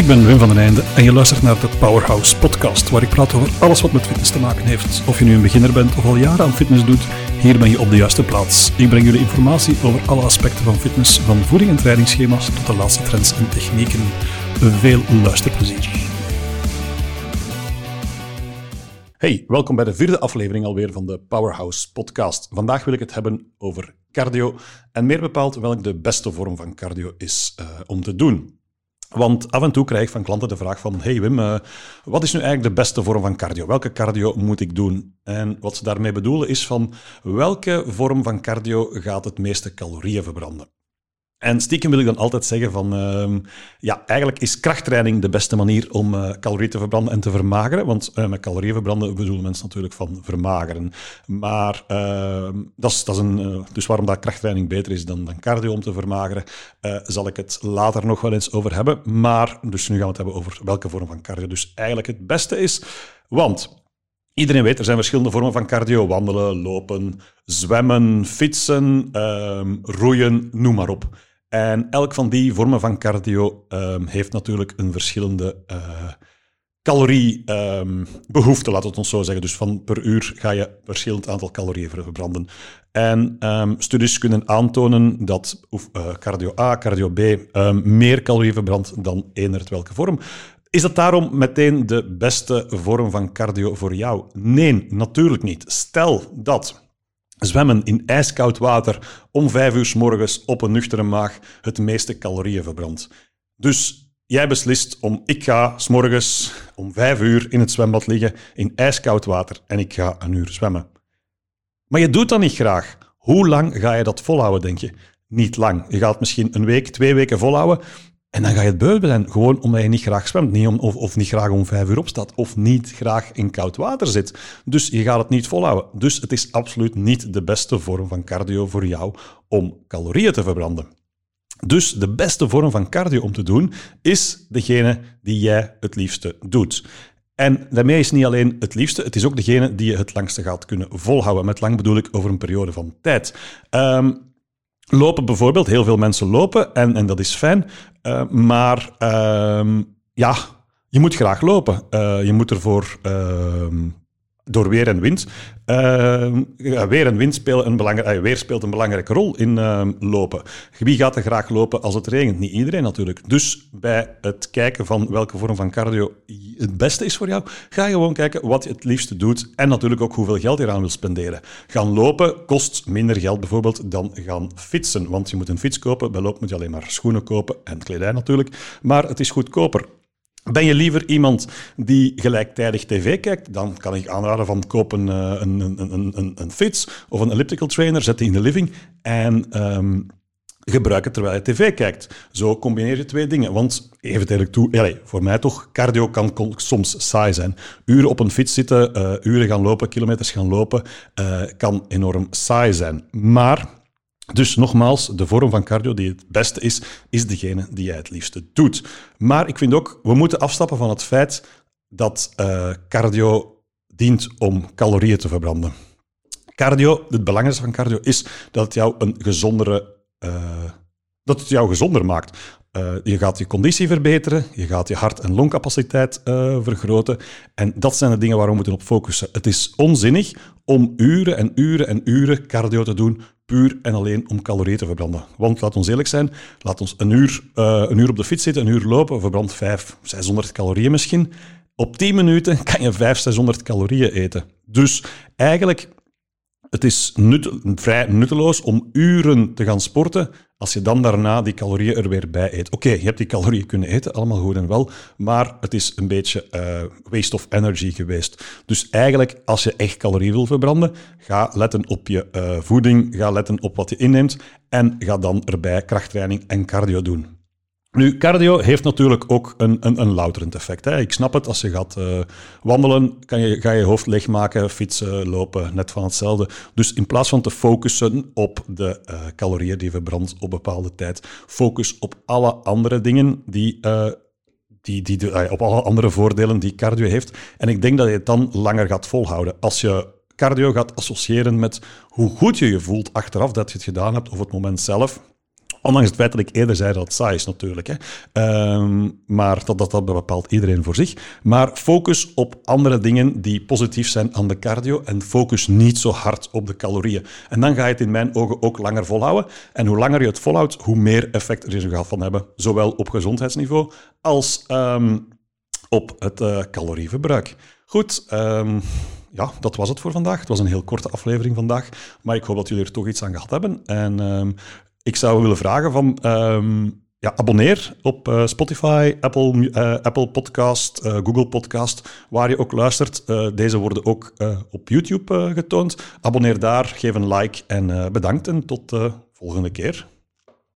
Ik ben Wim van den Einde en je luistert naar de Powerhouse podcast, waar ik praat over alles wat met fitness te maken heeft. Of je nu een beginner bent of al jaren aan fitness doet, hier ben je op de juiste plaats. Ik breng jullie informatie over alle aspecten van fitness, van voeding en trainingsschema's tot de laatste trends en technieken. Veel luisterplezier. Hey, welkom bij de vierde aflevering alweer van de Powerhouse podcast. Vandaag wil ik het hebben over cardio en meer bepaald welk de beste vorm van cardio is uh, om te doen. Want af en toe krijg ik van klanten de vraag van hey Wim, uh, wat is nu eigenlijk de beste vorm van cardio? Welke cardio moet ik doen? En wat ze daarmee bedoelen is van welke vorm van cardio gaat het meeste calorieën verbranden? En stiekem wil ik dan altijd zeggen van, uh, ja, eigenlijk is krachttraining de beste manier om uh, calorieën te verbranden en te vermageren. Want uh, met calorieën verbranden bedoelen mensen natuurlijk van vermageren. Maar uh, dat is, dat is een, eh, dus waarom dat krachttraining beter is dan, dan cardio om te vermageren, zal ik het later nog wel eens over hebben. Maar, dus nu gaan we het hebben over welke vorm van cardio dus eigenlijk het beste is. Want Iedereen weet, er zijn verschillende vormen van cardio. Wandelen, lopen, zwemmen, fietsen, ehm, roeien, noem maar op. En elk van die vormen van cardio um, heeft natuurlijk een verschillende uh, caloriebehoefte, um, laat het ons zo zeggen. Dus van per uur ga je een verschillend aantal calorieën verbranden. En um, studies kunnen aantonen dat uh, cardio A, cardio B meer calorieën verbrandt dan eender welke vorm. Is dat daarom meteen de beste vorm van cardio voor jou? Nee, natuurlijk niet. Stel dat zwemmen in ijskoud water om vijf uur s morgens op een nuchtere maag het meeste calorieën verbrandt. Dus jij beslist om, ik ga s morgens om vijf uur in het zwembad liggen in ijskoud water en ik ga een uur zwemmen. Maar je doet dat niet graag. Hoe lang ga je dat volhouden, denk je? Niet lang. Je gaat misschien een week, twee weken volhouden, en dan ga je het beu zijn, gewoon omdat je niet graag zwemt, niet om, of, of niet graag om vijf uur opstaat, of niet graag in koud water zit. Dus je gaat het niet volhouden. Dus het is absoluut niet de beste vorm van cardio voor jou om calorieën te verbranden. Dus de beste vorm van cardio om te doen is degene die jij het liefste doet. En daarmee is niet alleen het liefste, het is ook degene die je het langste gaat kunnen volhouden. Met lang bedoel ik over een periode van tijd. Um, Lopen bijvoorbeeld, heel veel mensen lopen en, en dat is fijn. Uh, maar uh, ja, je moet graag lopen. Uh, je moet ervoor ehm, door weer en wind. Uh, weer en wind spelen een uh, weer speelt een belangrijke rol in uh, lopen. Wie gaat er graag lopen als het regent? Niet iedereen natuurlijk. Dus bij het kijken van welke vorm van cardio het beste is voor jou, ga gewoon kijken wat je het liefste doet en natuurlijk ook hoeveel geld je eraan wil spenderen. Gaan lopen kost minder geld bijvoorbeeld dan gaan fietsen, want je moet een fiets kopen. Bij lopen moet je alleen maar schoenen kopen en kledij natuurlijk, maar het is goedkoper. Ben je liever iemand die gelijktijdig tv kijkt, dan kan ik aanraden van koop een, een, een, een, een fiets of een elliptical trainer, zet die in de living en um, gebruik het terwijl je tv kijkt. Zo combineer je twee dingen. Want, even eerlijk toe, allez, voor mij toch, cardio kan soms saai zijn. Uren op een fiets zitten, uh, uren gaan lopen, kilometers gaan lopen, uh, kan enorm saai zijn. Maar dus nogmaals, de vorm van cardio die het beste is, is degene die jij het liefste doet. Maar ik vind ook, we moeten afstappen van het feit dat uh, cardio dient om calorieën te verbranden. Cardio, het belangrijkste van cardio is dat het jou een gezondere, uh, dat het jou gezonder maakt. Uh, je gaat je conditie verbeteren, je gaat je hart- en longcapaciteit uh, vergroten. En dat zijn de dingen waar we moeten op focussen. Het is onzinnig om uren en uren en uren cardio te doen puur en alleen om calorieën te verbranden. Want laat ons eerlijk zijn, laat ons een uur, uh, een uur op de fiets zitten, een uur lopen, verbrandt 500, 600 calorieën misschien. Op 10 minuten kan je 500, 600 calorieën eten. Dus eigenlijk, het is vrij nutteloos om uren te gaan sporten als je dan daarna die calorieën er weer bij eet. Oké, je hebt die calorieën kunnen eten, allemaal goed en wel, maar het is een beetje uh, waste of energy geweest. Dus eigenlijk, als je echt calorieën wil verbranden, ga letten op je uh, voeding, ga letten op wat je inneemt en ga dan erbij krachttraining en cardio doen. Nu, cardio heeft natuurlijk ook een, een, een louterend effect. Hè. Ik snap het, als je gaat uh, wandelen, kan je, ga je hoofd leegmaken, fietsen, lopen, net van hetzelfde. Dus in plaats van te focussen op de uh, calorieën die verbrandt op bepaalde tijd, focus op alle andere dingen die... Uh, die, die, die, op alle andere voordelen die cardio heeft. En ik denk dat je het dan langer gaat volhouden. Als je cardio gaat associëren met hoe goed je je voelt achteraf dat je het gedaan hebt, of het moment zelf, Ondanks het feit dat ik eerder zei dat het saai is natuurlijk. Hè. Ehm, maar dat, dat, dat bepaalt iedereen voor zich. Maar focus op andere dingen die positief zijn aan de cardio en focus niet zo hard op de calorieën. En dan ga je het in mijn ogen ook langer volhouden. En hoe langer je het volhoudt, hoe meer effect er gaat van hebben. Zowel op gezondheidsniveau als ehm, op het uh, calorieverbruik. Goed, um, ja, dat was het voor vandaag. Het was een heel korte aflevering vandaag, maar ik hoop dat jullie er toch iets aan gehad hebben. En ik zou willen vragen van... Um, ja, abonneer op uh, Spotify, Apple, uh, Apple Podcast, uh, Google Podcast, waar je ook luistert. deze worden ook op YouTube getoond. Abonneer daar, geef een like en bedankt en tot de volgende keer.